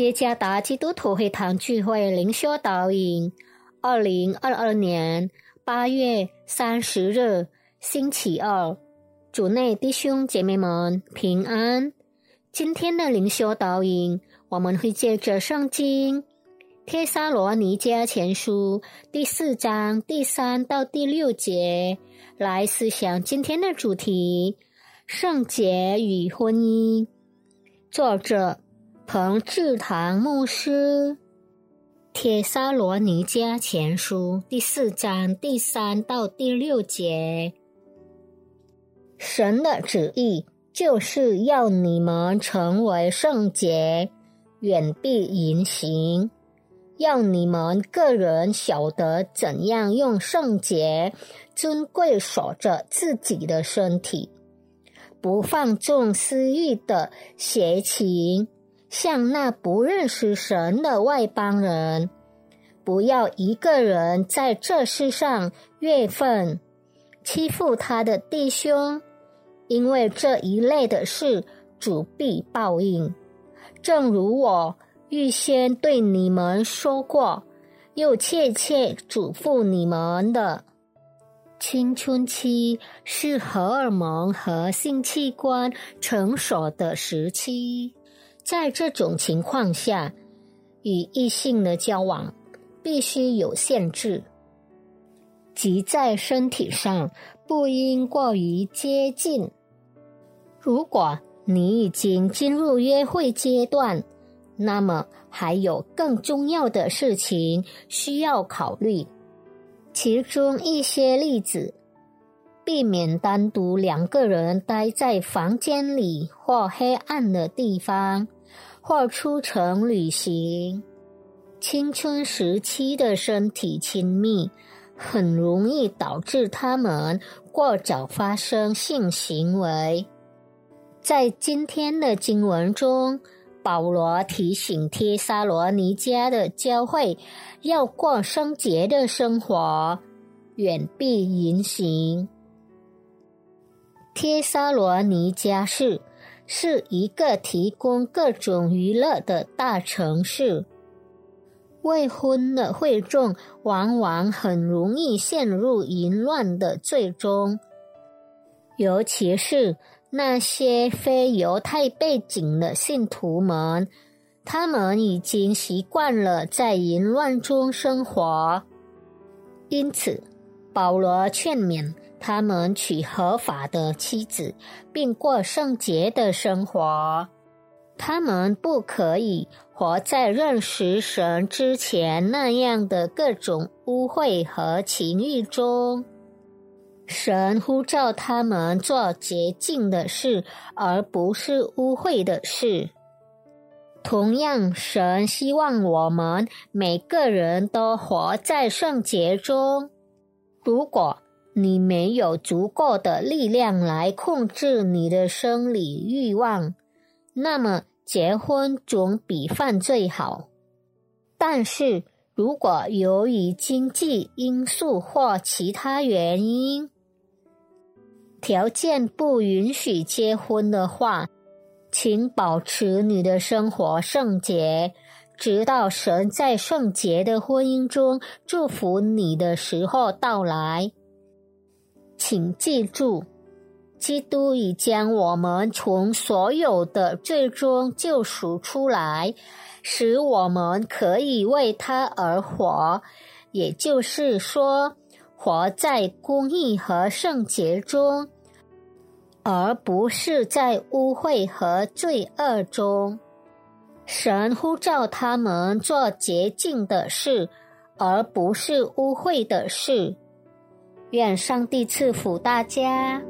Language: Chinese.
耶加达基督徒会堂聚会灵修导引，二零二二年八月三十日星期二，主内弟兄姐妹们平安。今天的灵修导引，我们会借着圣经《帖撒罗尼迦前书》第四章第三到第六节来思想今天的主题：圣洁与婚姻。作者。彭志堂牧师，《铁沙罗尼迦前书》第四章第三到第六节，神的旨意就是要你们成为圣洁，远避淫行，要你们个人晓得怎样用圣洁尊贵守着自己的身体，不放纵私欲的邪情。像那不认识神的外邦人，不要一个人在这世上怨愤欺负他的弟兄，因为这一类的事主必报应。正如我预先对你们说过，又切切嘱咐你们的，青春期是荷尔蒙和性器官成熟的时期。在这种情况下，与异性的交往必须有限制，即在身体上不应过于接近。如果你已经进入约会阶段，那么还有更重要的事情需要考虑，其中一些例子：避免单独两个人待在房间里或黑暗的地方。或出城旅行，青春时期的身体亲密很容易导致他们过早发生性行为。在今天的经文中，保罗提醒帖撒罗尼迦的教会要过圣洁的生活，远避淫行。帖撒罗尼迦是。是一个提供各种娱乐的大城市，未婚的会众往往很容易陷入淫乱的最终，尤其是那些非犹太背景的信徒们，他们已经习惯了在淫乱中生活，因此保罗劝勉。他们娶合法的妻子，并过圣洁的生活。他们不可以活在认识神之前那样的各种污秽和情欲中。神呼召他们做洁净的事，而不是污秽的事。同样，神希望我们每个人都活在圣洁中。如果你没有足够的力量来控制你的生理欲望，那么结婚总比犯罪好。但是如果由于经济因素或其他原因，条件不允许结婚的话，请保持你的生活圣洁，直到神在圣洁的婚姻中祝福你的时候到来。请记住，基督已将我们从所有的罪中救赎出来，使我们可以为他而活，也就是说，活在公义和圣洁中，而不是在污秽和罪恶中。神呼召他们做洁净的事，而不是污秽的事。愿上帝赐福大家。